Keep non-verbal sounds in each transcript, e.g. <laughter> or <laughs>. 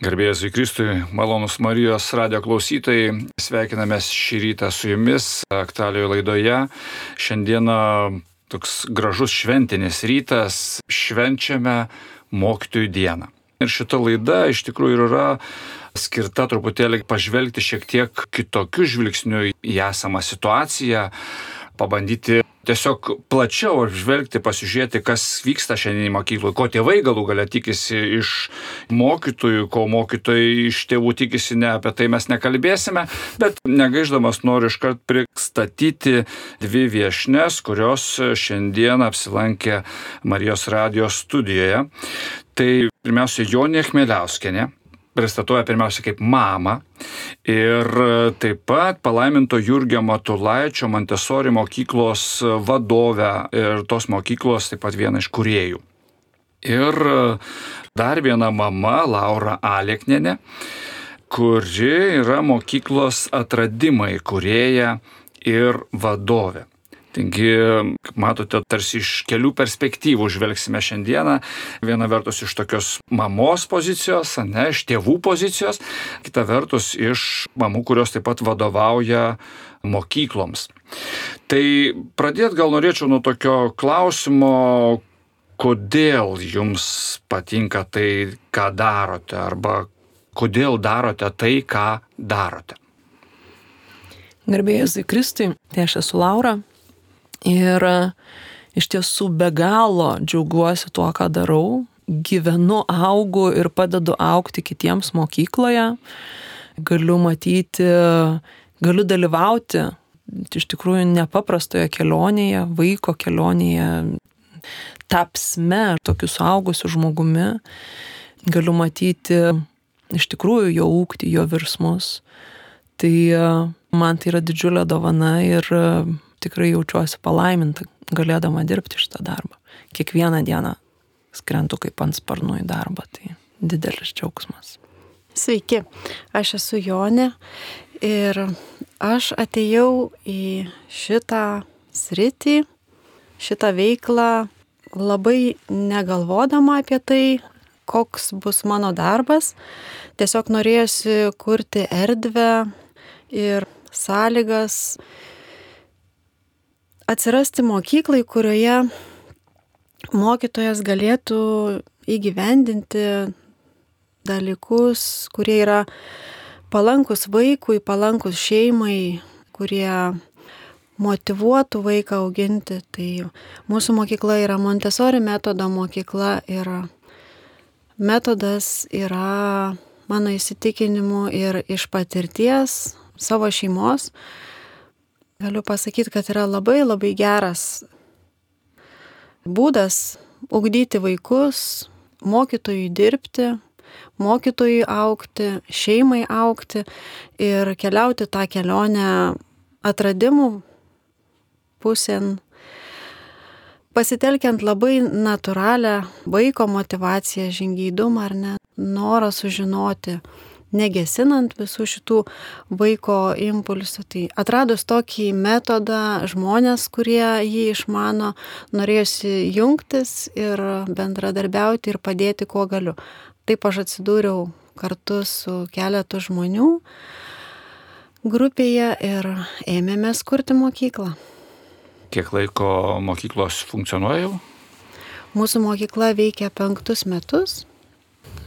Garbėjus į Kristui, malonus Marijos radio klausytojai, sveikinamės šį rytą su jumis aktualioje laidoje. Šiandieną toks gražus šventinis rytas, švenčiame mokytojų dieną. Ir šita laida iš tikrųjų yra skirta truputėlį pažvelgti šiek tiek kitokiu žvilgsniu į esamą situaciją, pabandyti tiesiog plačiau apžvelgti, pasižiūrėti, kas vyksta šiandien mokykloje, ko tėvai galų galia tikisi iš mokytojų, ko mokytojai iš tėvų tikisi, ne apie tai mes nekalbėsime, bet negaiždamas noriu iškart pristatyti dvi viešnes, kurios šiandien apsilankė Marijos radijos studijoje. Tai pirmiausia, Jonė Chmeliauskenė, pristatuoja pirmiausia kaip mamą ir taip pat palaiminto Jurgio Matulaičio Montesori mokyklos vadovę ir tos mokyklos taip pat viena iš kuriejų. Ir dar viena mama, Laura Aleknenė, kuri yra mokyklos atradimai kurieja ir vadovė. Taigi, kaip matote, tarsi iš kelių perspektyvų žvelgsime šiandieną. Viena vertus iš tokios mamos pozicijos, ne, iš tėvų pozicijos, kita vertus iš mamų, kurios taip pat vadovauja mokykloms. Tai pradėt gal norėčiau nuo tokio klausimo, kodėl jums patinka tai, ką darote, arba kodėl darote tai, ką darote. Garbėjus į Kristui, tai aš esu Laura, Ir e, iš tiesų be galo džiaugiuosi tuo, ką darau, gyvenu, augu ir padedu aukti kitiems mokykloje, galiu matyti, galiu dalyvauti iš tikrųjų nepaprastoje kelionėje, vaiko kelionėje, tapsme tokiu suaugusiu žmogumi, galiu matyti iš tikrųjų jo ūkti, jo virsmus. Tai e, man tai yra didžiulė dovana ir tikrai jaučiuosi palaiminta galėdama dirbti šitą darbą. Kiekvieną dieną skrentu kaip ant sparnų į darbą, tai didelis džiaugsmas. Sveiki, aš esu Jonė ir aš atėjau į šitą sritį, šitą veiklą labai negalvodama apie tai, koks bus mano darbas. Tiesiog norėjusi kurti erdvę ir sąlygas atsirasti mokyklai, kurioje mokytojas galėtų įgyvendinti dalykus, kurie yra palankus vaikui, palankus šeimai, kurie motivuotų vaiką auginti. Tai mūsų mokykla yra Montesori metodo mokykla ir metodas yra mano įsitikinimu ir iš patirties savo šeimos galiu pasakyti, kad yra labai labai geras būdas ugdyti vaikus, mokytojui dirbti, mokytojui aukti, šeimai aukti ir keliauti tą kelionę atradimų pusėn, pasitelkiant labai natūralią vaiko motivaciją, žingeidumą ar ne, norą sužinoti, negesinant visų šitų vaiko impulsų. Tai atradus tokį metodą, žmonės, kurie jį išmano, norėjusi jungtis ir bendradarbiauti ir padėti, kuo galiu. Taip aš atsidūriau kartu su keletu žmonių grupėje ir ėmėmės kurti mokyklą. Kiek laiko mokyklos funkcionuoja jau? Mūsų mokykla veikia penktus metus.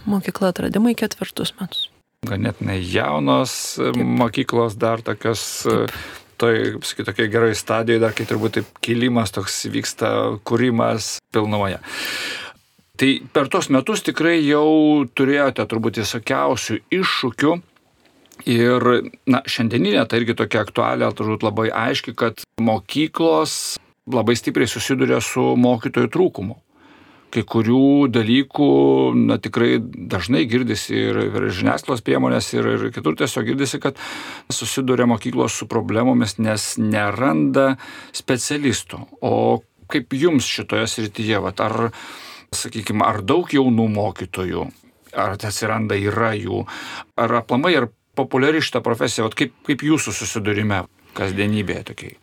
Mokykla atradimai ketvirtus metus ganėtinai jaunos Taip. mokyklos, dar tokios, Taip. toj, sakyt, tokiai gerai stadijoje, dar kai turbūt taip kilimas toks vyksta, kūrimas pilnumoje. Tai per tos metus tikrai jau turėjote turbūt visokiausių iššūkių. Ir, na, šiandieninė tai irgi tokia aktualia, turbūt labai aiški, kad mokyklos labai stipriai susiduria su mokytojų trūkumu kai kurių dalykų, na tikrai dažnai girdisi ir, ir žiniasklaidos priemonės, ir, ir kitur tiesiog girdisi, kad susiduria mokyklos su problemomis, nes neranda specialistų. O kaip jums šitoje srityje, vat, ar, sakykime, ar daug jaunų mokytojų, ar atsiranda yra jų, ar aplamai, ar populiari šitą profesiją, vat, kaip, kaip jūsų susidurime kasdienybėje tokiai?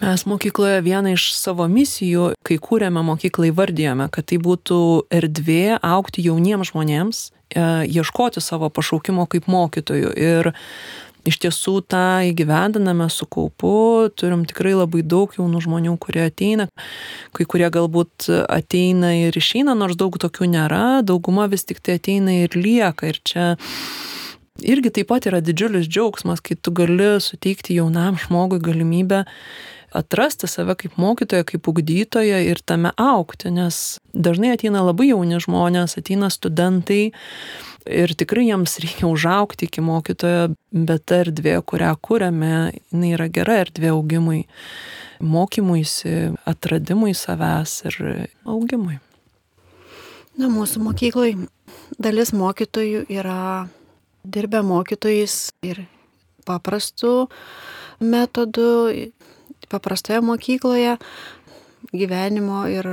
Mes mokykloje vieną iš savo misijų, kai kūrėme mokyklą, įvardėjome, kad tai būtų erdvė aukti jauniems žmonėms, e, ieškoti savo pašaukimo kaip mokytojų. Ir iš tiesų tą įgyvendiname su kaupu, turim tikrai labai daug jaunų žmonių, kurie ateina, kai kurie galbūt ateina ir išeina, nors daug tokių nėra, dauguma vis tik tai ateina ir lieka. Ir čia irgi taip pat yra didžiulis džiaugsmas, kai tu gali suteikti jaunam žmogui galimybę atrasti save kaip mokytoją, kaip ugdytoją ir tame aukti, nes dažnai ateina labai jauni žmonės, ateina studentai ir tikrai jiems reikia užaukti iki mokytojo, bet ta erdvė, kurią kūrėme, jinai yra gera erdvė augimui, mokymuisi, atradimui savęs ir augimui. Na, mūsų mokyklai dalis mokytojų yra dirbę mokytojais ir paprastu metodu, paprastoje mokykloje, gyvenimo ir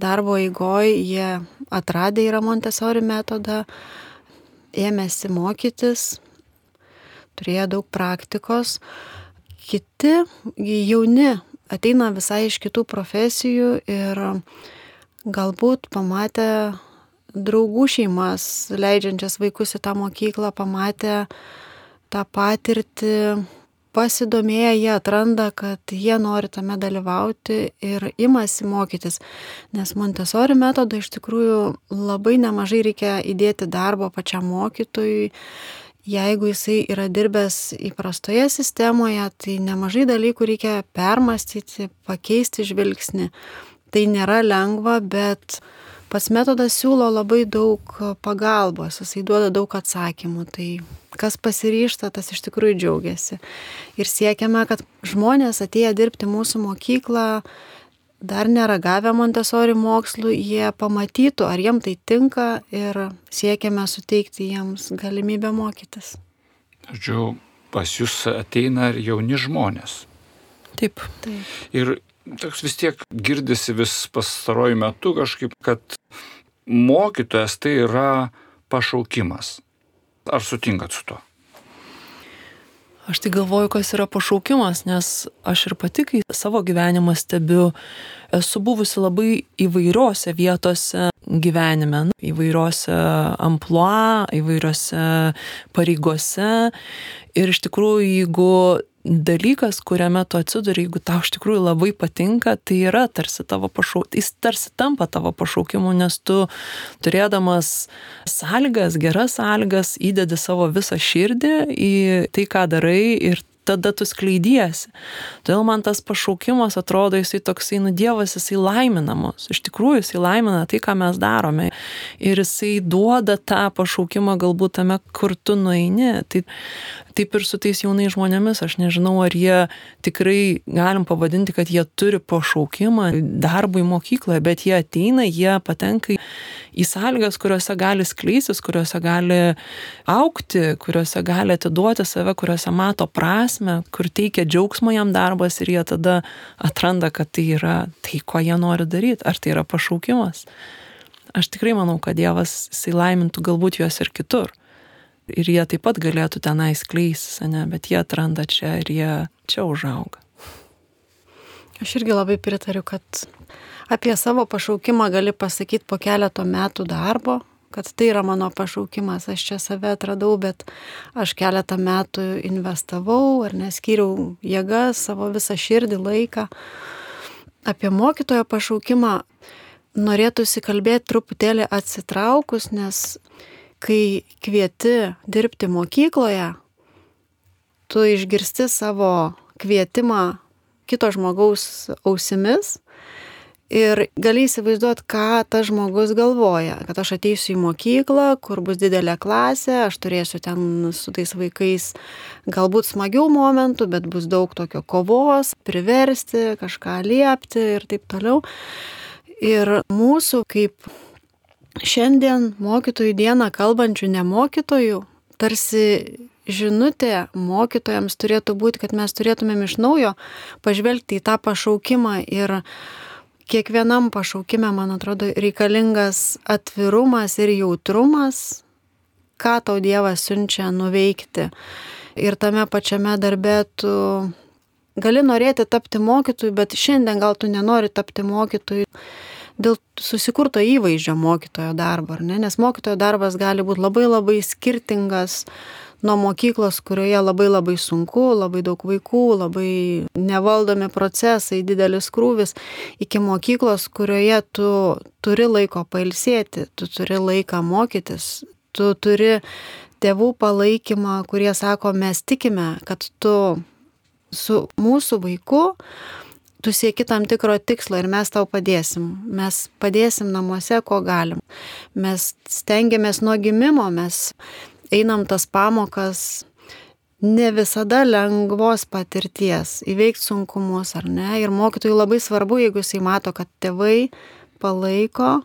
darbo eigoje jie atradė yra Montessori metodą, ėmėsi mokytis, turėjo daug praktikos. Kiti jauni ateina visai iš kitų profesijų ir galbūt pamatę draugų šeimas, leidžiančias vaikus į tą mokyklą, pamatę tą patirtį, pasidomėję jie atranda, kad jie nori tame dalyvauti ir imasi mokytis. Nes Montessori metodą iš tikrųjų labai nemažai reikia įdėti darbo pačiam mokytojui. Jeigu jisai yra dirbęs įprastoje sistemoje, tai nemažai dalykų reikia permastyti, pakeisti žvilgsnį. Tai nėra lengva, bet Pats metodas siūlo labai daug pagalbos, jisai duoda daug atsakymų, tai kas pasiryšta, tas iš tikrųjų džiaugiasi. Ir siekiame, kad žmonės atėję dirbti mūsų mokyklą, dar neragavę Montessori mokslų, jie pamatytų, ar jiem tai tinka ir siekiame suteikti jiems galimybę mokytis. Žodžiu, pas jūs ateina ir jauni žmonės. Taip. Taip. Ir toks vis tiek girdisi vis pastaruoju metu kažkaip, kad mokytojas tai yra pašaukimas. Ar sutinkat su to? Aš tai galvoju, kas yra pašaukimas, nes aš ir pati, kai savo gyvenimą stebiu, esu buvusi labai įvairiose vietose gyvenime, nu, įvairiose amploa, įvairiose pareigose. Ir iš tikrųjų, jeigu dalykas, kuriame tu atsiduri, jeigu tau iš tikrųjų labai patinka, tai yra tarsi tavo pašaukimas, jis tarsi tampa tavo pašaukimu, nes tu turėdamas sąlygas, geras sąlygas, įdedi savo visą širdį į tai, ką darai ir tada tu skleidiesi. Todėl man tas pašaukimas atrodo, jisai toksai, nu Dievas, jisai laimina mus. Iš tikrųjų, jisai laimina tai, ką mes darome. Ir jisai duoda tą pašaukimą galbūt tame, kur tu nueini. Tai taip ir su tais jaunais žmonėmis, aš nežinau, ar jie tikrai galim pavadinti, kad jie turi pašaukimą darbui mokykloje, bet jie ateina, jie patenka į sąlygas, kuriuose gali skleisis, kuriuose gali aukti, kuriuose gali atiduoti save, kuriuose mato prasme, kur teikia džiaugsmo jam darbas ir jie tada atranda, kad tai yra tai, ko jie nori daryti, ar tai yra pašaukimas. Aš tikrai manau, kad Dievas jisai laimintų galbūt juos ir kitur ir jie taip pat galėtų tenai skleisis, ne, bet jie atranda čia ir jie čia užauga. Aš irgi labai pritariu, kad apie savo pašaukimą gali pasakyti po keleto metų darbo, kad tai yra mano pašaukimas, aš čia save atradau, bet aš keletą metų investavau ar neskyriau jėgas, savo visą širdį, laiką. Apie mokytojo pašaukimą norėtųsi kalbėti truputėlį atsitraukus, nes kai kvieti dirbti mokykloje, tu išgirsti savo kvietimą kito žmogaus ausimis ir gali įsivaizduoti, ką tas žmogus galvoja, kad aš ateisiu į mokyklą, kur bus didelė klasė, aš turėsiu ten su tais vaikais galbūt smagių momentų, bet bus daug tokio kovos, priversti, kažką liepti ir taip toliau. Ir mūsų kaip šiandien mokytojų dieną kalbančių nemokytojų, tarsi žinutė mokytojams turėtų būti, kad mes turėtumėm iš naujo pažvelgti į tą pašaukimą ir kiekvienam pašaukime, man atrodo, reikalingas atvirumas ir jautrumas, ką tau Dievas siunčia nuveikti. Ir tame pačiame darbe tu gali norėti tapti mokytoju, bet šiandien gal tu nenori tapti mokytoju dėl susikurto įvaizdžio mokytojo darbo, ne? nes mokytojo darbas gali būti labai labai skirtingas nuo mokyklos, kurioje labai labai sunku, labai daug vaikų, labai nevaldomi procesai, didelis krūvis, iki mokyklos, kurioje tu turi laiko pailsėti, tu turi laiką mokytis, tu turi tėvų palaikymą, kurie sako, mes tikime, kad tu su mūsų vaiku tu sieki tam tikro tikslo ir mes tau padėsim. Mes padėsim namuose, ko galim. Mes stengiamės nuo gimimo, mes einam tas pamokas ne visada lengvos patirties, įveikti sunkumus ar ne. Ir mokytojui labai svarbu, jeigu jisai mato, kad tėvai palaiko,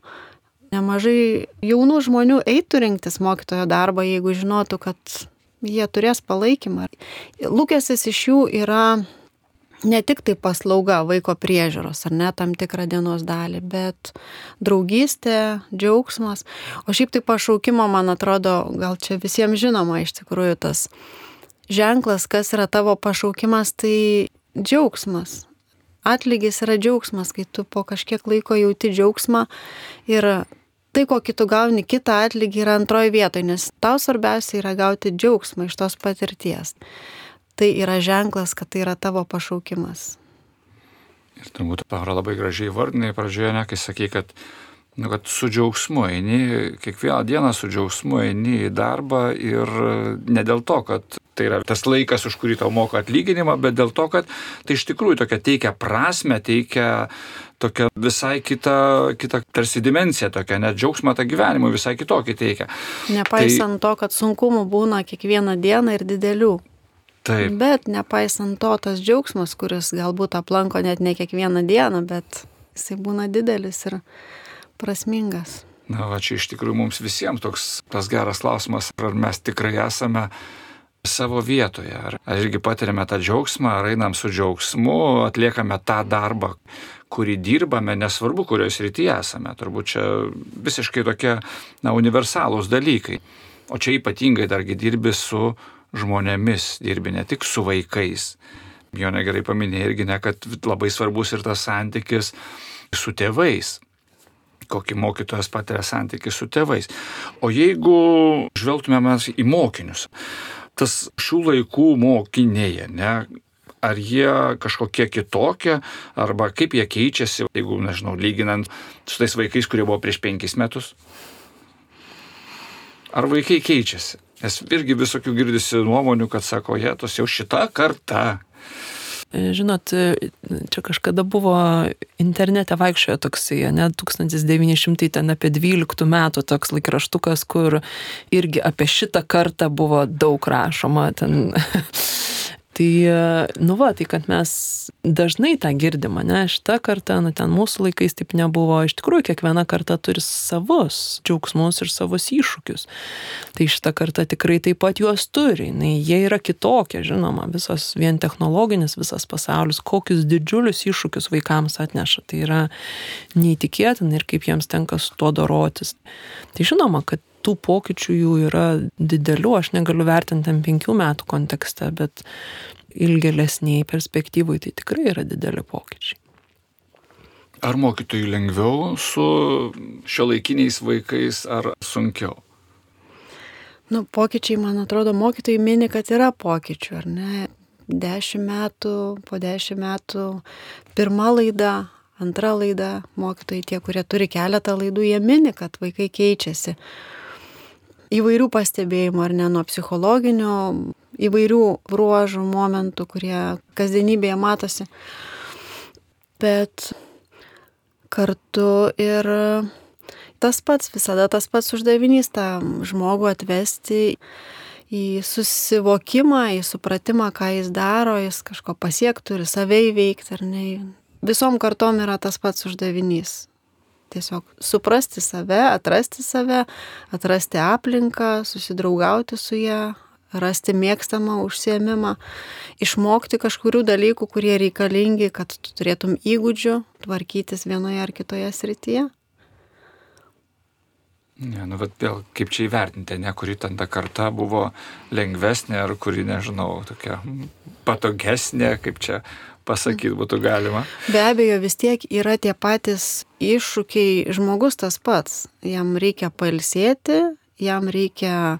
nemažai jaunų žmonių eitų rinktis mokytojo darbą, jeigu žinotų, kad jie turės palaikymą. Lūkestis iš jų yra ne tik tai paslauga vaiko priežiūros ar ne tam tikrą dienos dalį, bet draugystė, džiaugsmas. O šiaip tai pašaukimo, man atrodo, gal čia visiems žinoma iš tikrųjų tas ženklas, kas yra tavo pašaukimas, tai džiaugsmas. Atlygis yra džiaugsmas, kai tu po kažkiek laiko jauti džiaugsmą ir tai, kokį tu gauni kitą atlygį, yra antroji vietoje, nes tau svarbiausia yra gauti džiaugsmą iš tos patirties. Tai yra ženklas, kad tai yra tavo pašaukimas. Ir turbūt Pahra labai gražiai vardinai pradžioje, ne, kai sakai, kad, nu, kad su džiaugsmu eini, kiekvieną dieną su džiaugsmu eini į darbą ir ne dėl to, kad tai yra tas laikas, už kurį tau moka atlyginimą, bet dėl to, kad tai iš tikrųjų tokia teikia prasme, teikia tokia visai kita, kita tarsi dimencija, tokia net džiaugsmą tą gyvenimą visai kitokį teikia. Nepaisant tai, to, kad sunkumų būna kiekvieną dieną ir didelių. Taip. Bet nepaisant to, tas džiaugsmas, kuris galbūt aplanko net ne kiekvieną dieną, bet jisai būna didelis ir prasmingas. Na, va čia iš tikrųjų mums visiems toks tas geras klausimas, ar mes tikrai esame savo vietoje. Ar, ar irgi patiriame tą džiaugsmą, ar einam su džiaugsmu, atliekame tą darbą, kurį dirbame, nesvarbu, kurioje srityje esame. Turbūt čia visiškai tokie na, universalūs dalykai. O čia ypatingai dargi dirbi su žmonėmis, dirbi ne tik su vaikais. Jo negerai paminėjai irgi ne, kad labai svarbus ir tas santykis su tėvais kokį mokytojas patiria santykį su tėvais. O jeigu žvelgtume mes į mokinius, tas šių laikų mokiniai, ne, ar jie kažkokie kitokie, arba kaip jie keičiasi, jeigu, nežinau, lyginant su tais vaikais, kurie buvo prieš penkis metus. Ar vaikai keičiasi? Nes irgi visokių girdisi nuomonių, kad sako, jie tos jau šita karta. Žinot, čia kažkada buvo internete vaikščiojo toksai, ne, 1900 ten apie 12 metų toks laikraštukas, kur irgi apie šitą kartą buvo daug rašoma. Ten <laughs> Tai, nu va, tai kad mes dažnai tą girdim, ne, šitą kartą, nu ten mūsų laikais taip nebuvo, iš tikrųjų kiekviena karta turi savus džiaugsmus ir savus iššūkius. Tai šitą kartą tikrai taip pat juos turi, na, jie yra kitokie, žinoma, visas vien technologinis visas pasaulis, kokius didžiulius iššūkius vaikams atneša, tai yra neįtikėtina ir kaip jiems tenka su tuo dorotis. Tai žinoma, kad tų pokyčių jų yra didelių, aš negaliu vertinti ant penkių metų kontekste, bet ilgelesniai perspektyvai tai tikrai yra dideli pokyčiai. Ar mokytojui lengviau su šio laikiniais vaikais, ar sunkiau? Nu, pokyčiai, man atrodo, mokytojai mini, kad yra pokyčių, ar ne? Dešimt metų, po dešimt metų, pirma laida, antra laida, mokytojai tie, kurie turi keletą laidų, jie mini, kad vaikai keičiasi įvairių pastebėjimų, ar ne, nuo psichologinių, įvairių ruožų, momentų, kurie kasdienybėje matosi. Bet kartu ir tas pats, visada tas pats uždavinys tą žmogų atvesti į susivokimą, į supratimą, ką jis daro, jis kažko pasiektų ir save įveikti, ar ne. Visom kartom yra tas pats uždavinys tiesiog suprasti save, atrasti save, atrasti aplinką, susidraugauti su ją, rasti mėgstamą užsiemimą, išmokti kažkurių dalykų, kurie reikalingi, kad tu turėtum įgūdžių tvarkytis vienoje ar kitoje srityje. Ne, nu, bet vėl kaip čia įvertinti, ne, kuri ten ta karta buvo lengvesnė, ar kuri, nežinau, tokia patogesnė, kaip čia pasakyti būtų galima. Be abejo, vis tiek yra tie patys iššūkiai, žmogus tas pats. Jam reikia palsėti, jam reikia e,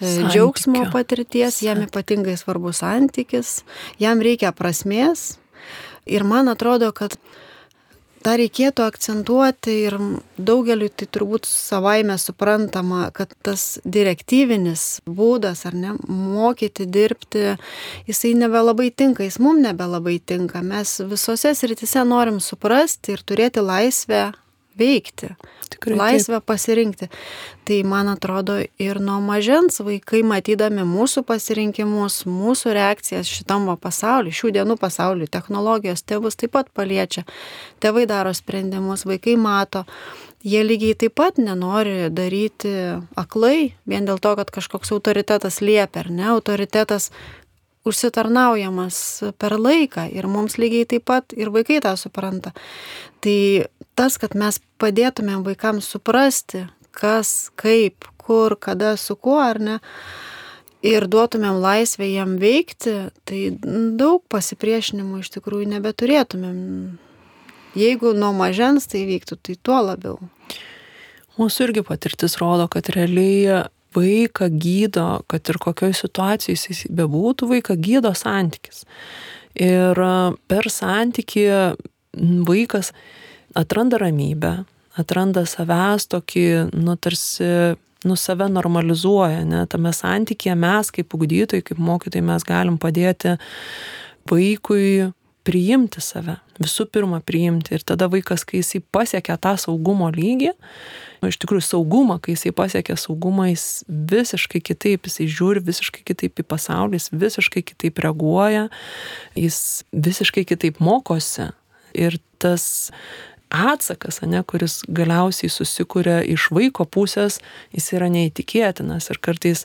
Santykio. džiaugsmo patirties, jam ypatingai svarbus santykis, jam reikia prasmės. Ir man atrodo, kad tą reikėtų akcentuoti ir daugeliu tai turbūt savaime suprantama, kad tas direktyvinis būdas ar ne, mokyti dirbti, jisai nebelabai tinka, jis mums nebelabai tinka. Mes visose sritise norim suprasti ir turėti laisvę veikti. Tikrai. Laisvę pasirinkti. Tai man atrodo ir nuo mažens vaikai matydami mūsų pasirinkimus, mūsų reakcijas šitam pasauliu, šių dienų pasauliu, technologijos tėvus taip pat paliečia. Tėvai daro sprendimus, vaikai mato. Jie lygiai taip pat nenori daryti aklai, vien dėl to, kad kažkoks autoritetas liepia, ar ne, autoritetas užsitarnaujamas per laiką ir mums lygiai taip pat ir vaikai tą supranta. Tai tas, kad mes padėtumėm vaikams suprasti, kas, kaip, kur, kada, su kuo ar ne, ir duotumėm laisvę jam veikti, tai daug pasipriešinimų iš tikrųjų nebeturėtumėm. Jeigu nuo mažens tai vyktų, tai tuo labiau. Mūsų irgi patirtis rodo, kad realiai vaiką gydo, kad ir kokioje situacijoje jis bebūtų, vaiką gydo santykis. Ir per santykį vaikas atranda ramybę, atranda savęs tokį, nu, tarsi, nu, save normalizuoja, ne, tame santykėje mes kaip ugdytojai, kaip mokytojai mes galim padėti vaikui priimti save, visų pirma priimti. Ir tada vaikas, kai jisai pasiekia tą saugumo lygį, nu, iš tikrųjų saugumą, kai jisai pasiekia saugumą, jis visiškai kitaip, jisai žiūri visiškai kitaip į pasaulį, jis visiškai kitaip reaguoja, jis visiškai kitaip mokosi. Ir tas atsakas, ne, kuris galiausiai susikuria iš vaiko pusės, jis yra neįtikėtinas. Ir kartais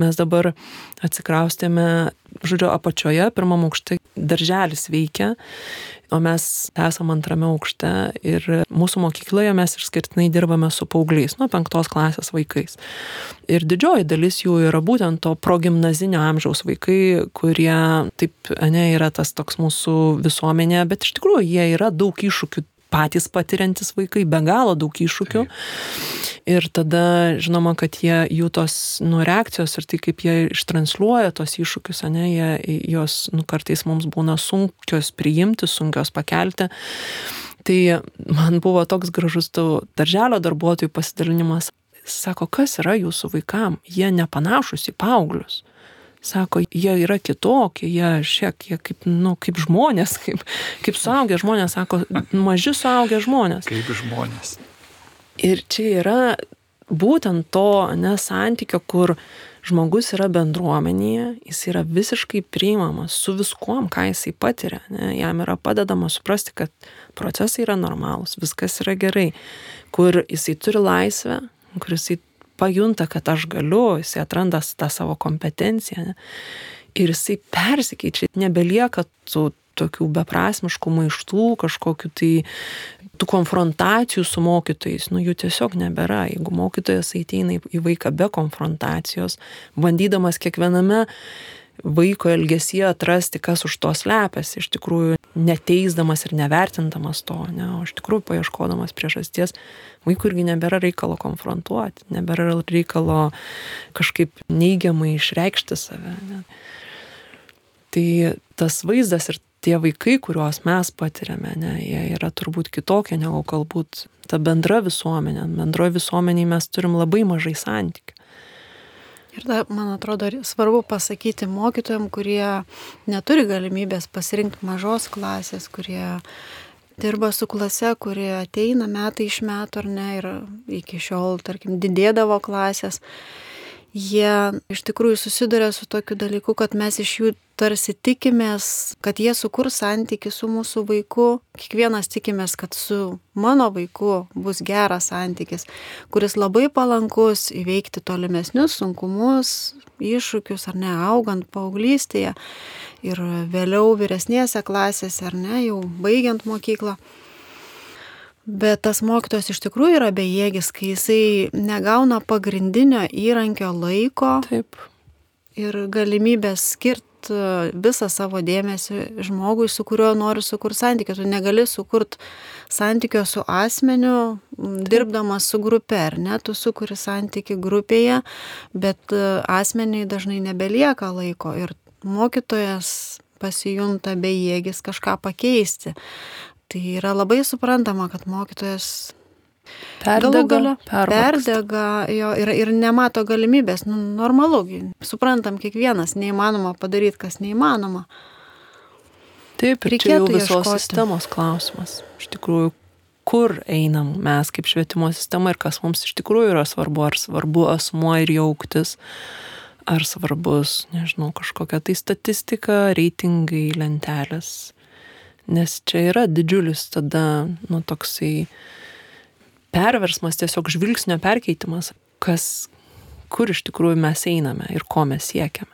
mes dabar atsikraustėme, žodžiu, apačioje, pirmam aukšte darželis veikia, o mes esame antrame aukšte ir mūsų mokykloje mes išskirtinai dirbame su paaugliais, nuo penktos klasės vaikais. Ir didžioji dalis jų yra būtent to progimnazinio amžiaus vaikai, kurie taip, ne, yra tas toks mūsų visuomenė, bet iš tikrųjų jie yra daug iššūkių patys patiriantis vaikai, be galo daug iššūkių. Taip. Ir tada, žinoma, kad jie, jų tos nu, reakcijos ir tai, kaip jie ištransliuoja tos iššūkius, ne, jie, jos nu, kartais mums būna sunkios priimti, sunkios pakelti. Tai man buvo toks gražus tų darželio darbuotojų pasidalinimas. Sako, kas yra jūsų vaikam? Jie nepanašus į paauglius sako, jie yra kitokie, jie šiek tiek kaip, nu, kaip žmonės, <laughs> kaip, kaip suaugę žmonės, sako, maži suaugę žmonės. Kaip žmonės. Ir čia yra būtent to nesantykio, kur žmogus yra bendruomenėje, jis yra visiškai priimamas su viskuom, ką jisai patiria. Ne? Jam yra padedama suprasti, kad procesai yra normalūs, viskas yra gerai, kur jisai turi laisvę, kur jisai pajunta, kad aš galiu, jisai atranda tą savo kompetenciją ir jisai persikeičia, nebelieka tų tokių beprasmiškų maištų, kažkokių tai tų konfrontacijų su mokytojais, nu jų tiesiog nebėra. Jeigu mokytojas ateina į vaiką be konfrontacijos, bandydamas kiekviename vaiko elgesyje atrasti, kas už to slepiasi, iš tikrųjų neteisdamas ir nevertindamas to, ne, o iš tikrųjų paieškodamas priežasties, vaikų irgi nebėra reikalo konfrontuoti, nebėra reikalo kažkaip neigiamai išreikšti save. Ne. Tai tas vaizdas ir tie vaikai, kuriuos mes patiriame, ne, jie yra turbūt kitokie negu galbūt ta bendra visuomenė. Bendroje visuomenėje mes turim labai mažai santykių. Ir da, man atrodo, svarbu pasakyti mokytojams, kurie neturi galimybės pasirinkti mažos klasės, kurie dirba su klase, kurie ateina metai iš metų ar ne ir iki šiol, tarkim, didėdavo klasės jie iš tikrųjų susiduria su tokiu dalyku, kad mes iš jų tarsi tikimės, kad jie sukurs santyki su mūsų vaiku. Kiekvienas tikimės, kad su mano vaiku bus geras santykis, kuris labai palankus įveikti tolimesnius sunkumus, iššūkius ar ne, augant paauglystėje ir vėliau vyresnėse klasėse ar ne, jau baigiant mokyklą. Bet tas mokytojas iš tikrųjų yra bejėgis, kai jisai negauna pagrindinio įrankio laiko Taip. ir galimybės skirti visą savo dėmesį žmogui, su kuriuo nori sukurti santykių. Tu negali sukurti santykio su asmeniu, m, dirbdamas su grupe, ar ne? Tu sukuri santykių grupėje, bet e, asmeniai dažnai nebelieka laiko ir mokytojas pasijunta bejėgis kažką pakeisti. Tai yra labai suprantama, kad mokytojas galų Perdega, pervargsta. perdega jo, ir, ir nemato galimybės. Nu, normalu, suprantam kiekvienas, neįmanoma padaryti, kas neįmanoma. Taip, ir čia jau Reikėtų visos ieškoti. sistemos klausimas. Iš tikrųjų, kur einam mes kaip švietimo sistema ir kas mums iš tikrųjų yra svarbu, ar svarbu asmuo ir jauktis, ar svarbus, nežinau, kažkokia tai statistika, reitingai, lentelės. Nes čia yra didžiulis tada, nu, toksai perversmas, tiesiog žvilgsnio perkeitimas, kas, kur iš tikrųjų mes einame ir ko mes siekiame.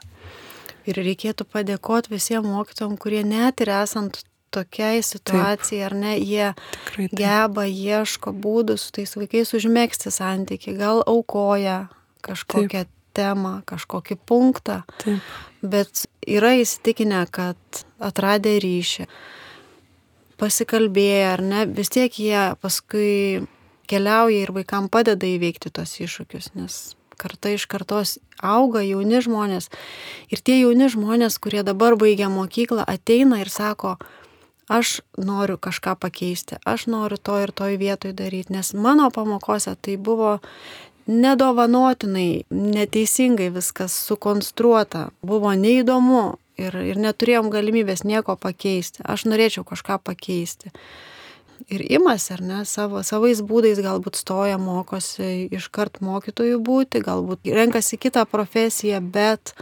Ir reikėtų padėkoti visiems mokytojams, kurie net ir esant tokiai situacijai, ar ne, jie Tikrai taip. geba, ieško būdų su tais vaikais užmėgsti santyki, gal aukoja kažkokią Taip. temą, kažkokį punktą, Taip. bet yra įsitikinę, kad atradę ryšį, pasikalbėję ar ne, vis tiek jie paskui keliauja ir vaikam padeda įveikti tos iššūkius, nes karta iš kartos auga jauni žmonės. Ir tie jauni žmonės, kurie dabar baigia mokyklą, ateina ir sako, aš noriu kažką pakeisti, aš noriu to ir toj vietoj daryti, nes mano pamokose tai buvo nedovanotinai, neteisingai viskas sukonstruota, buvo neįdomu ir, ir neturėjom galimybės nieko pakeisti. Aš norėčiau kažką pakeisti. Ir imas, ar ne, savo, savais būdais galbūt stoja, mokosi iškart mokytojų būti, galbūt renkasi kitą profesiją, bet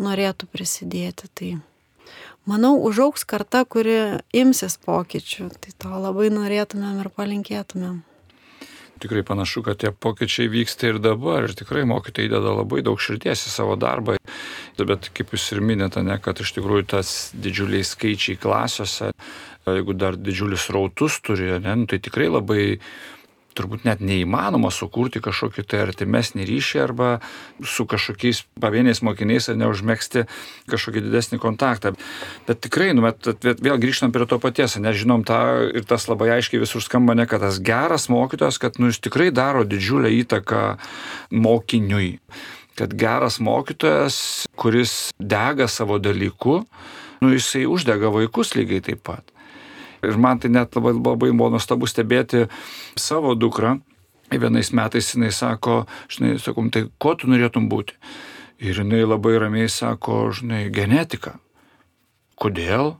norėtų prisidėti. Tai manau, užauks karta, kuri imsis pokyčių. Tai to labai norėtumėm ir palinkėtumėm. Tikrai panašu, kad tie pokyčiai vyksta ir dabar. Ir tikrai mokytojai įdeda labai daug širdies į savo darbą. Bet kaip jūs ir minėte, ne, kad iš tikrųjų tas didžiuliai skaičiai klasiuose, jeigu dar didžiulius rautus turi, ne, nu, tai tikrai labai turbūt net neįmanoma sukurti kažkokį tai artimesnį ryšį arba su kažkokiais pavieniais mokiniais ar neužmėgsti kažkokį didesnį kontaktą. Bet tikrai, nu, bet vėl grįžtam prie to paties, nežinom tą ir tas labai aiškiai visur skamba, ne, kad tas geras mokytojas, kad nu, jis tikrai daro didžiulę įtaką mokiniui. Kad geras mokytojas, kuris dega savo dalyku, nu, jisai uždega vaikus lygiai taip pat. Ir man tai net labai, labai buvo nuostabu stebėti savo dukrą. Vienais metais jinai sako, žinai, sakom, tai ko tu norėtum būti? Ir jinai labai ramiai sako, žinai, genetika. Kodėl?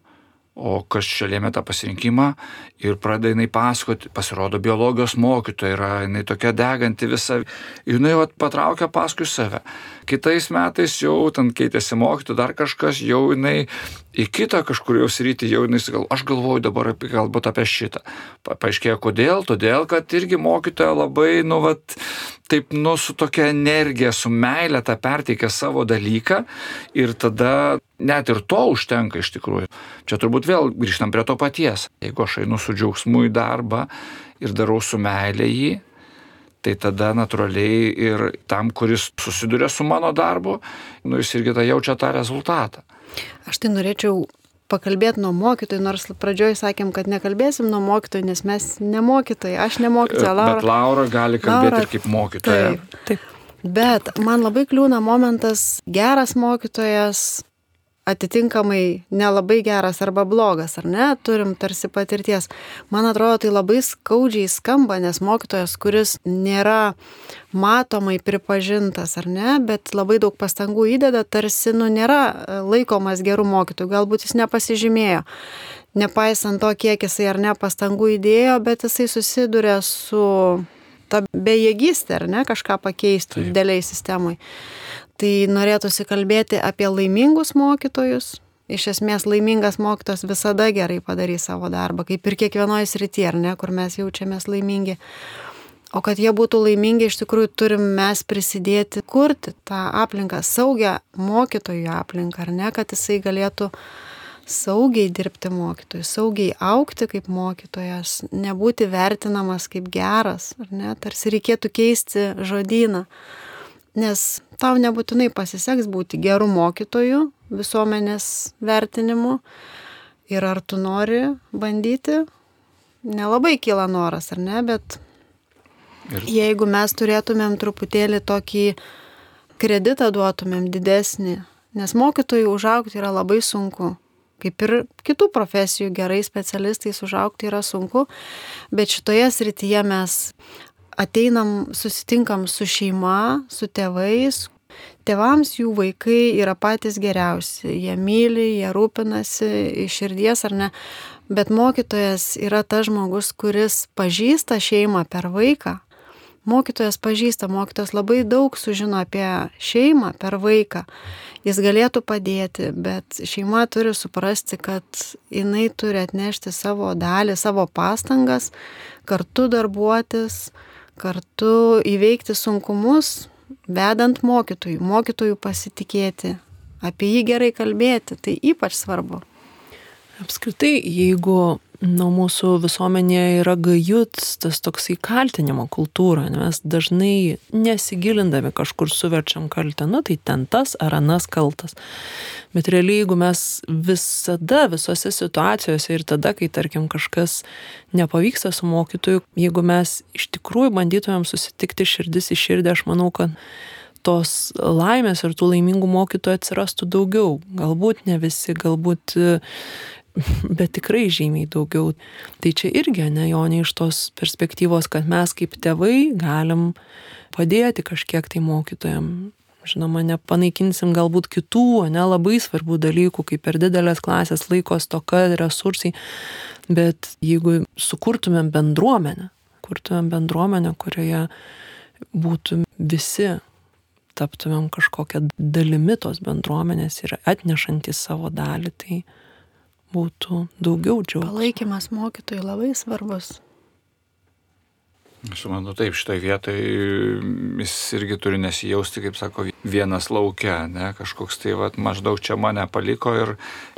O kas čia lėmė tą pasirinkimą ir pradeda jinai pasakoti, pasirodo biologijos mokytoja yra, jinai tokia deganti visa, jinai vat, patraukia paskui save. Kitais metais jau ten keitėsi mokytoja, dar kažkas, jau jinai į kitą kažkur jau sritį, jau jinai sakal, aš galvoju dabar apie, galbūt apie šitą. Pa, paaiškėjo kodėl, todėl, kad irgi mokytoja labai, nu, vat, taip, nu, su tokia energija, su meilė tą perteikia savo dalyką ir tada net ir to užtenka iš tikrųjų. Čia turbūt vėl grįžtam prie to paties. Jeigu aš einu su džiaugsmu į darbą ir darau su meilė jį, tai tada natūraliai ir tam, kuris susiduria su mano darbu, nu, jis irgi tą jaučia tą rezultatą. Aš tai norėčiau pakalbėti nuo mokytojų, nors pradžioj sakėm, kad nekalbėsim nuo mokytojų, nes mes nemokytojai, aš nemokytoja, Laura. Bet Laura gali kalbėti Laura, ir kaip mokytoja. Taip. Taip. Bet man labai kliūna momentas geras mokytojas, atitinkamai nelabai geras arba blogas, ar ne, turim tarsi patirties. Man atrodo, tai labai skaudžiai skamba, nes mokytojas, kuris nėra matomai pripažintas, ar ne, bet labai daug pastangų įdeda, tarsi, nu, nėra e, laikomas gerų mokytojų, galbūt jis nepasižymėjo. Nepaisant to, kiek jisai ar ne pastangų įdėjo, bet jisai susiduria su ta bejėgystė, ar ne, kažką pakeisti dideliai sistemai. Tai norėtųsi kalbėti apie laimingus mokytojus. Iš esmės laimingas mokytojas visada gerai padarys savo darbą, kaip ir kiekvienoje srityje, ar ne, kur mes jaučiamės laimingi. O kad jie būtų laimingi, iš tikrųjų turim mes prisidėti, kurti tą aplinką, saugią mokytojų aplinką, ar ne, kad jisai galėtų saugiai dirbti mokytojui, saugiai aukti kaip mokytojas, nebūti vertinamas kaip geras, ar ne, tarsi reikėtų keisti žodyną. Nes tau nebūtinai pasiseks būti gerų mokytojų visuomenės vertinimu. Ir ar tu nori bandyti, nelabai kyla noras, ar ne, bet ir... jeigu mes turėtumėm truputėlį tokį kreditą duotumėm didesnį, nes mokytojų užaukti yra labai sunku. Kaip ir kitų profesijų gerai specialistais užaukti yra sunku, bet šitoje srityje mes ateinam, susitinkam su šeima, su tėvais. Tėvams jų vaikai yra patys geriausi, jie myli, jie rūpinasi iš širdies ar ne, bet mokytojas yra tas žmogus, kuris pažįsta šeimą per vaiką. Mokytojas pažįsta, mokytojas labai daug sužino apie šeimą per vaiką jis galėtų padėti, bet šeima turi suprasti, kad jinai turi atnešti savo dalį, savo pastangas, kartu darbuotis, kartu įveikti sunkumus, vedant mokytojų, mokytojų pasitikėti, apie jį gerai kalbėti, tai ypač svarbu. Apskritai, jeigu nuo mūsų visuomenėje yra gajut tas toksai kaltinimo kultūra, mes dažnai nesigilindami kažkur suverčiam kaltę, nu tai ten tas ar anas kaltas. Bet realiai, jeigu mes visada, visose situacijose ir tada, kai tarkim kažkas nepavyksta su mokytoju, jeigu mes iš tikrųjų bandytumėm susitikti širdis į širdį, aš manau, kad tos laimės ir tų laimingų mokytojų atsirastų daugiau. Galbūt ne visi, galbūt <laughs> bet tikrai žymiai daugiau. Tai čia irgi, ne jo, ne iš tos perspektyvos, kad mes kaip tėvai galim padėti kažkiek tai mokytojam. Žinoma, nepanaikinsim galbūt kitų, ne labai svarbių dalykų, kaip per didelės klasės laiko stoka, resursai, bet jeigu sukurtumėm bendruomenę, kurtumėm bendruomenę, kurioje būtų visi, taptumėm kažkokią dalimi tos bendruomenės ir atnešantys savo dalį, tai būtų daugiau džiaugsmo. Palaikymas mokytojui labai svarbus. Aš manau, taip, šitai vietai jis irgi turi nesijausti, kaip sako, vienas laukia, ne, kažkoks tai, va, maždaug čia mane paliko ir,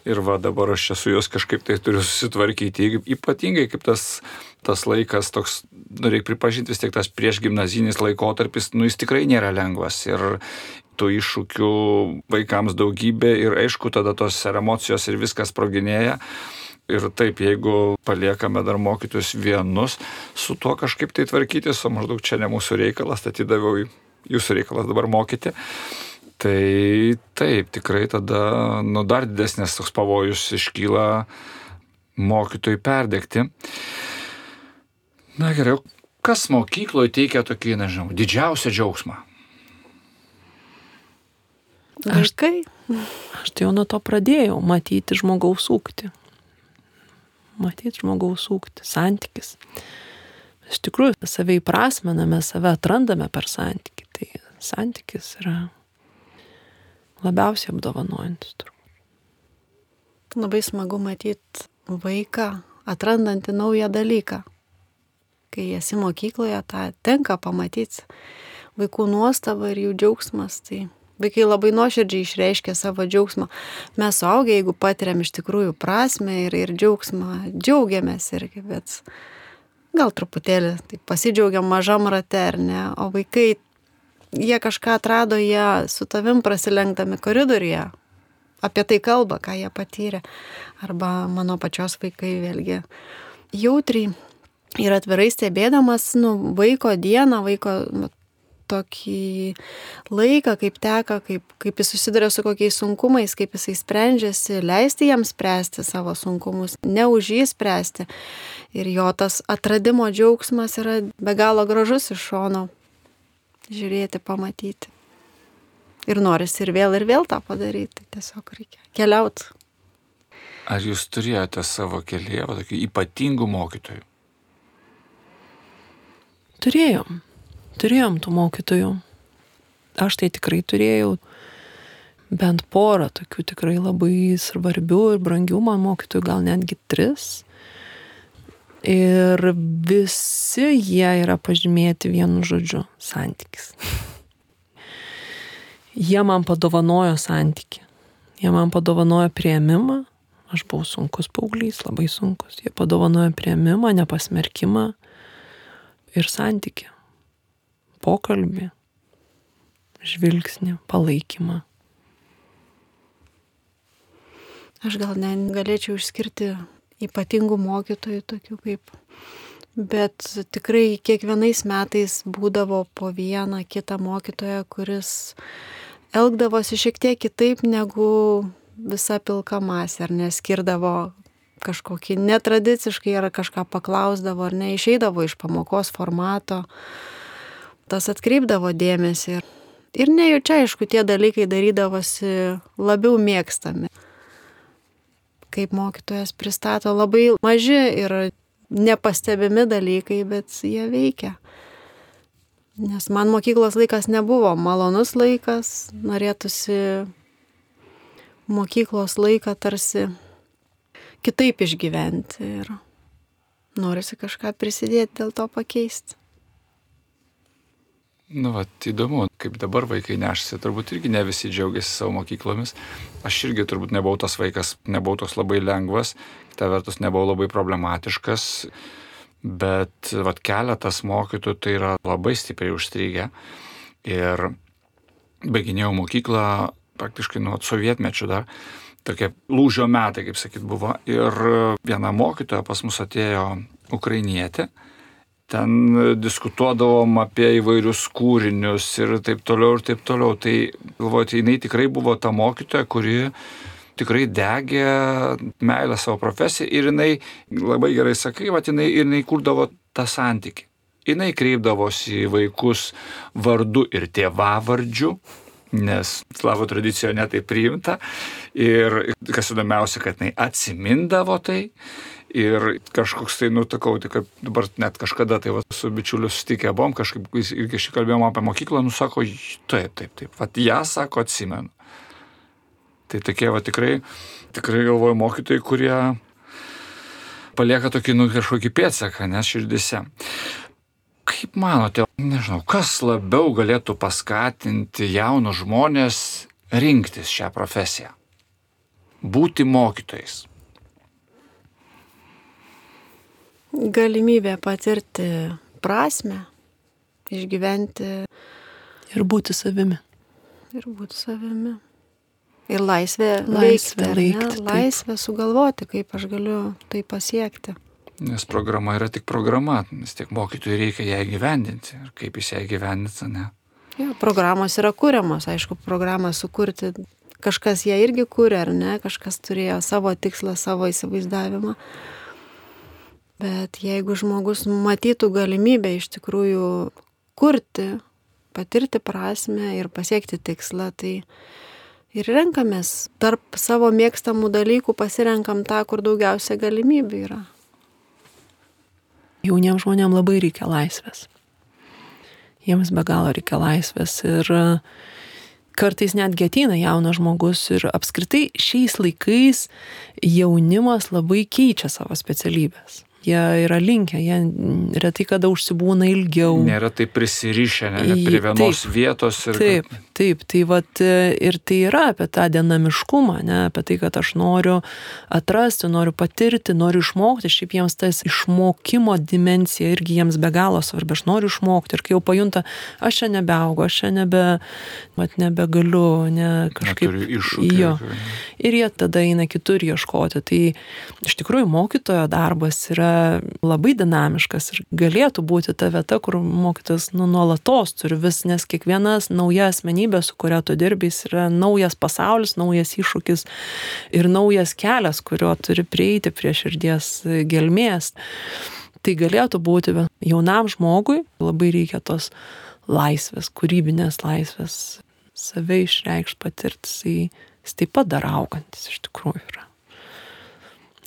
ir va, dabar aš čia su juos kažkaip tai turiu susitvarkyti. Ypatingai kaip tas, tas laikas, toks, nu, reikia pripažinti vis tiek tas prieš gimnazinis laikotarpis, nu, jis tikrai nėra lengvas. Ir, tų iššūkių vaikams daugybė ir aišku, tada tos ir emocijos ir viskas proginėja. Ir taip, jeigu paliekame dar mokytus vienus, su tuo kažkaip tai tvarkytis, o maždaug čia ne mūsų reikalas, atidaviau jūsų reikalas dabar mokyti. Tai taip, tikrai tada nu, dar didesnės toks pavojus iškyla mokytojui perdegti. Na gerai, kas mokykloje teikia tokį, nežinau, didžiausią džiaugsmą? Vaikai. Aš, aš tai jau nuo to pradėjau matyti žmogaus ūkti. Matyti žmogaus ūkti, santykis. Iš tikrųjų, savai prasmename, save atrandame per santykį. Tai santykis yra labiausiai apdovanojantis turbūt. Labai smagu matyti vaiką atrandantį naują dalyką. Kai esi mokykloje, tą tenka pamatyti. Vaikų nuostaba ir jų džiaugsmas. Tai Vaikai labai nuoširdžiai išreiškia savo džiaugsmą. Mes suaugę, jeigu patiriam iš tikrųjų prasme ir, ir džiaugsmą, džiaugiamės irgi, bet gal truputėlį tai pasidžiaugiam mažam rate, ar ne, o vaikai, jie kažką atrado, jie su tavim prasilenkdami koridoriuje, apie tai kalba, ką jie patyrė, arba mano pačios vaikai vėlgi jautriai ir atvirai stebėdamas nu, vaiko dieną, vaiko tokį laiką, kaip teka, kaip, kaip jis susiduria su kokiais sunkumais, kaip jisai sprendžiasi, leisti jam spręsti savo sunkumus, ne už jį spręsti. Ir jo tas atradimo džiaugsmas yra be galo gražus iš šono žiūrėti, pamatyti. Ir norisi ir vėl ir vėl tą padaryti. Tiesiog reikia keliauti. Ar jūs turėjote savo kelyje tokių ypatingų mokytojų? Turėjom turėjom tų mokytojų. Aš tai tikrai turėjau bent porą tokių tikrai labai svarbių ir brangių man mokytojų, gal netgi tris. Ir visi jie yra pažymėti vienu žodžiu - santykis. <laughs> jie man padovanojo santyki. Jie man padovanojo prieimimą. Aš buvau sunkus paauglys, labai sunkus. Jie padovanojo prieimimą, nepasmerkimą ir santyki. Pokalbį, žvilgsnį, palaikymą. Aš gal negalėčiau išskirti ypatingų mokytojų, tokių kaip. Bet tikrai kiekvienais metais būdavo po vieną kitą mokytoją, kuris elgdavosi šiek tiek kitaip negu visa pilka masė, ar neskirdavo kažkokį netradiciškai, ar kažką paklausdavo, ar neišeidavo iš pamokos formato. Tas atkreipdavo dėmesį. Ir nejučia, aišku, tie dalykai darydavosi labiau mėgstami. Kaip mokytojas pristato labai maži ir nepastebimi dalykai, bet jie veikia. Nes man mokyklos laikas nebuvo malonus laikas, norėtųsi mokyklos laiką tarsi kitaip išgyventi ir norisi kažką prisidėti dėl to pakeisti. Nu, va, įdomu, kaip dabar vaikai nešasi, turbūt irgi ne visi džiaugiasi savo mokyklomis. Aš irgi turbūt nebuvau tas vaikas, nebuvau toks labai lengvas, kita vertus nebuvau labai problematiškas, bet va, keletas mokytojų tai yra labai stipriai užstrigę. Ir baiginėjau mokyklą praktiškai nuo sovietmečių dar, tokie lūžio metai, kaip sakyt, buvo. Ir viena mokytoja pas mus atėjo ukrainietė ten diskutuodavom apie įvairius kūrinius ir taip toliau ir taip toliau. Tai galvojate, jinai tikrai buvo ta mokytoja, kuri tikrai degė meilę savo profesiją ir jinai, labai gerai sakai, va, jinai, jinai kurdavo tą santykį. Jinai kreipdavosi į vaikus vardu ir tėvavardžiu, nes slavų tradicijoje netai priimta. Ir kas įdomiausia, kad jinai atsimindavo tai Ir kažkoks tai, nu, takau, tai kaip dabar net kažkada tai va, su bičiuliu susitikę buvom, kažkaip irgi šį kalbėjom apie mokyklą, nu, sako, taip, taip, taip, va, ją sako, atsimenu. Tai tokie, va, tikrai, tikrai galvoju mokytojai, kurie palieka tokį, nu, kažkokį pėdsaką, nes širdise. Kaip manote, nežinau, kas labiau galėtų paskatinti jaunus žmonės rinktis šią profesiją? Būti mokytojais. Galimybė patirti prasme, išgyventi. Ir būti savimi. Ir būti savimi. Ir laisvė, laisvė veikti, veikti. Laisvė sugalvoti, kaip aš galiu tai pasiekti. Nes programa yra tik programa, vis tiek mokytojui reikia ją įgyvendinti. Ir kaip jis ją įgyvendinti, ne? Ja, programos yra kūriamos, aišku, programą sukurti. Kažkas ją irgi kūrė, ar ne, kažkas turėjo savo tikslą, savo įsivaizdavimą. Bet jeigu žmogus matytų galimybę iš tikrųjų kurti, patirti prasme ir pasiekti tikslą, tai ir renkamės tarp savo mėgstamų dalykų, pasirenkam tą, kur daugiausia galimybių yra. Jauniems žmonėms labai reikia laisvės. Jiems be galo reikia laisvės ir kartais netgi ateina jaunas žmogus ir apskritai šiais laikais jaunimas labai keičia savo specialybės jie yra linkę, jie retai kada užsibūna ilgiau. Nėra taip prisirišę, ne, ne prie vienos taip, vietos. Ir... Taip, taip, tai vat, ir tai yra apie tą dinamiškumą, ne, apie tai, kad aš noriu atrasti, noriu patirti, noriu išmokti, šiaip jiems tas išmokimo dimencija irgi jiems be galo svarbi, aš noriu išmokti ir kai jau pajunta, aš čia nebeaugu, aš čia nebe, mat nebegaliu, ne kažkaip. Iššūkį. Jo. Ir jie tada eina kitur ieškoti. Tai iš tikrųjų mokytojo darbas yra labai dinamiškas ir galėtų būti ta vieta, kur mokytas nu, nuolatos turi vis, nes kiekvienas nauja asmenybė, su kuria tu dirbys, yra naujas pasaulis, naujas iššūkis ir naujas kelias, kurio turi prieiti prie širdies gelmės. Tai galėtų būti jaunam žmogui, labai reikia tos laisvės, kūrybinės laisvės, save išreikšti patirtis, jis taip pat dar augantis iš tikrųjų yra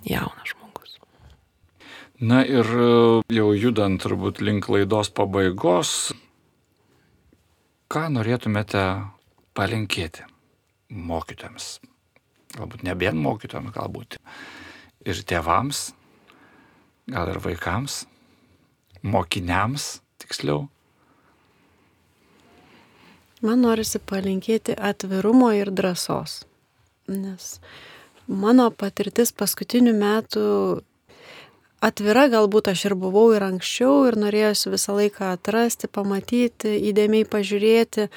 jaunas žmogus. Na ir jau judant turbūt link laidos pabaigos, ką norėtumėte palinkėti mokytams? Galbūt ne vien mokytams, galbūt ir tėvams, gal ir vaikams, mokiniams tiksliau. Man norisi palinkėti atvirumo ir drąsos, nes mano patirtis paskutinių metų atvira galbūt aš ir buvau ir anksčiau ir norėjusi visą laiką atrasti, pamatyti, įdėmiai pažiūrėti,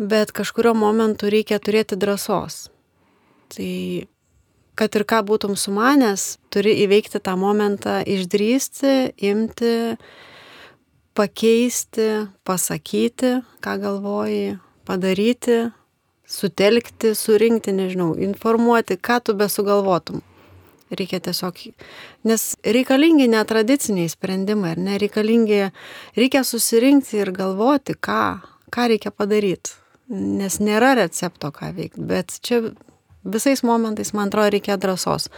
bet kažkurio momentu reikia turėti drąsos. Tai kad ir ką būtum sumanęs, turi įveikti tą momentą, išdrysti, imti, pakeisti, pasakyti, ką galvoji, padaryti, sutelkti, surinkti, nežinau, informuoti, ką tu besugalvotum. Reikia tiesiog, nes reikalingi netradiciniai sprendimai, ar nereikalingi, reikia susirinkti ir galvoti, ką, ką reikia padaryti. Nes nėra recepto, ką veikti, bet čia visais momentais, man atrodo, reikia drąsos.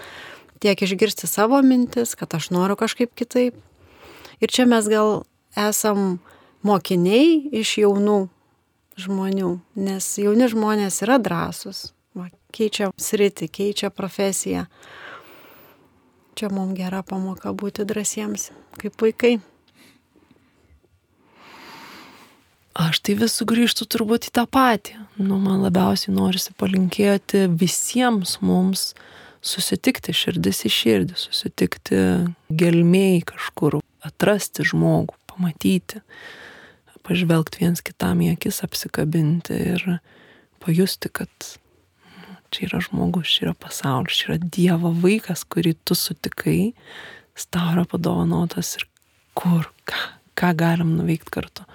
Tiek išgirsti savo mintis, kad aš noriu kažkaip kitaip. Ir čia mes gal esam mokiniai iš jaunų žmonių, nes jauni žmonės yra drąsus, va, keičia sritį, keičia profesiją. Čia mums gera pamoka būti drąsiems, kaip vaikai. Aš tai vis sugrįžtu turbūt į tą patį. Nu, man labiausiai norisi palinkėti visiems mums susitikti širdis į širdį, susitikti gelmiai kažkur, atrasti žmogų, pamatyti, pažvelgti viens kitam į akis, apsikabinti ir pajusti, kad čia yra žmogus, čia yra pasaulis, čia yra Dievo vaikas, kurį tu sutikai, tau yra padovanotas ir kur, ką, ką galim nuveikti kartu.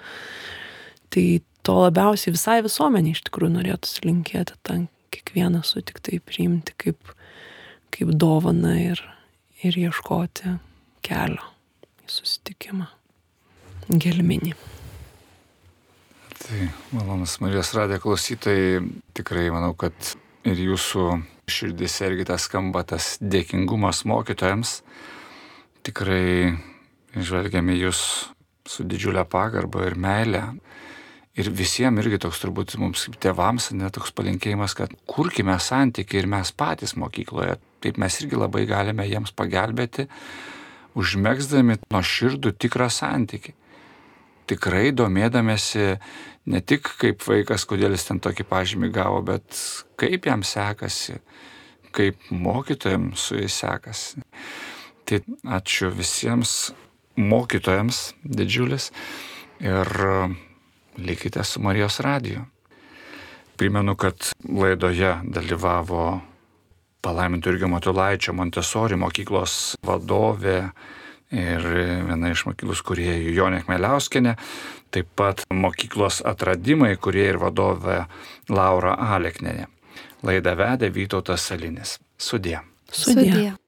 Tai to labiausiai visai visuomenė iš tikrųjų norėtųsi linkėti, tą kiekvieną sutiktai priimti kaip, kaip dovana ir, ir ieškoti kelio į susitikimą gelminį. Tai malonus Marijos radė klausytojai, tikrai manau, kad ir jūsų širdis irgi tas skamba tas dėkingumas mokytojams. Tikrai žvelgiame jūs su didžiulė pagarba ir meilė. Ir visiems irgi toks turbūt mums kaip tėvams netoks palinkėjimas, kad kurkime santykiai ir mes patys mokykloje. Taip mes irgi labai galime jiems pagelbėti, užmėgsdami nuo širdų tikrą santykį tikrai domėdamėsi ne tik kaip vaikas, kodėl jis ten tokį pažymį gavo, bet kaip jam sekasi, kaip mokytojams su jais sekasi. Tai ačiū visiems mokytojams didžiulis ir likite su Marijos radiju. Primenu, kad laidoje dalyvavo palaimintų irgi Matulaičio Montesori mokyklos vadovė ir viena iš mokyklos kuriejų Jonė Kmeliauskenė, taip pat mokyklos atradimai, kurie ir vadovė Laura Aleknenė. Laidą vedė Vytautas Salinis. Sudė. Sudė. Sudė.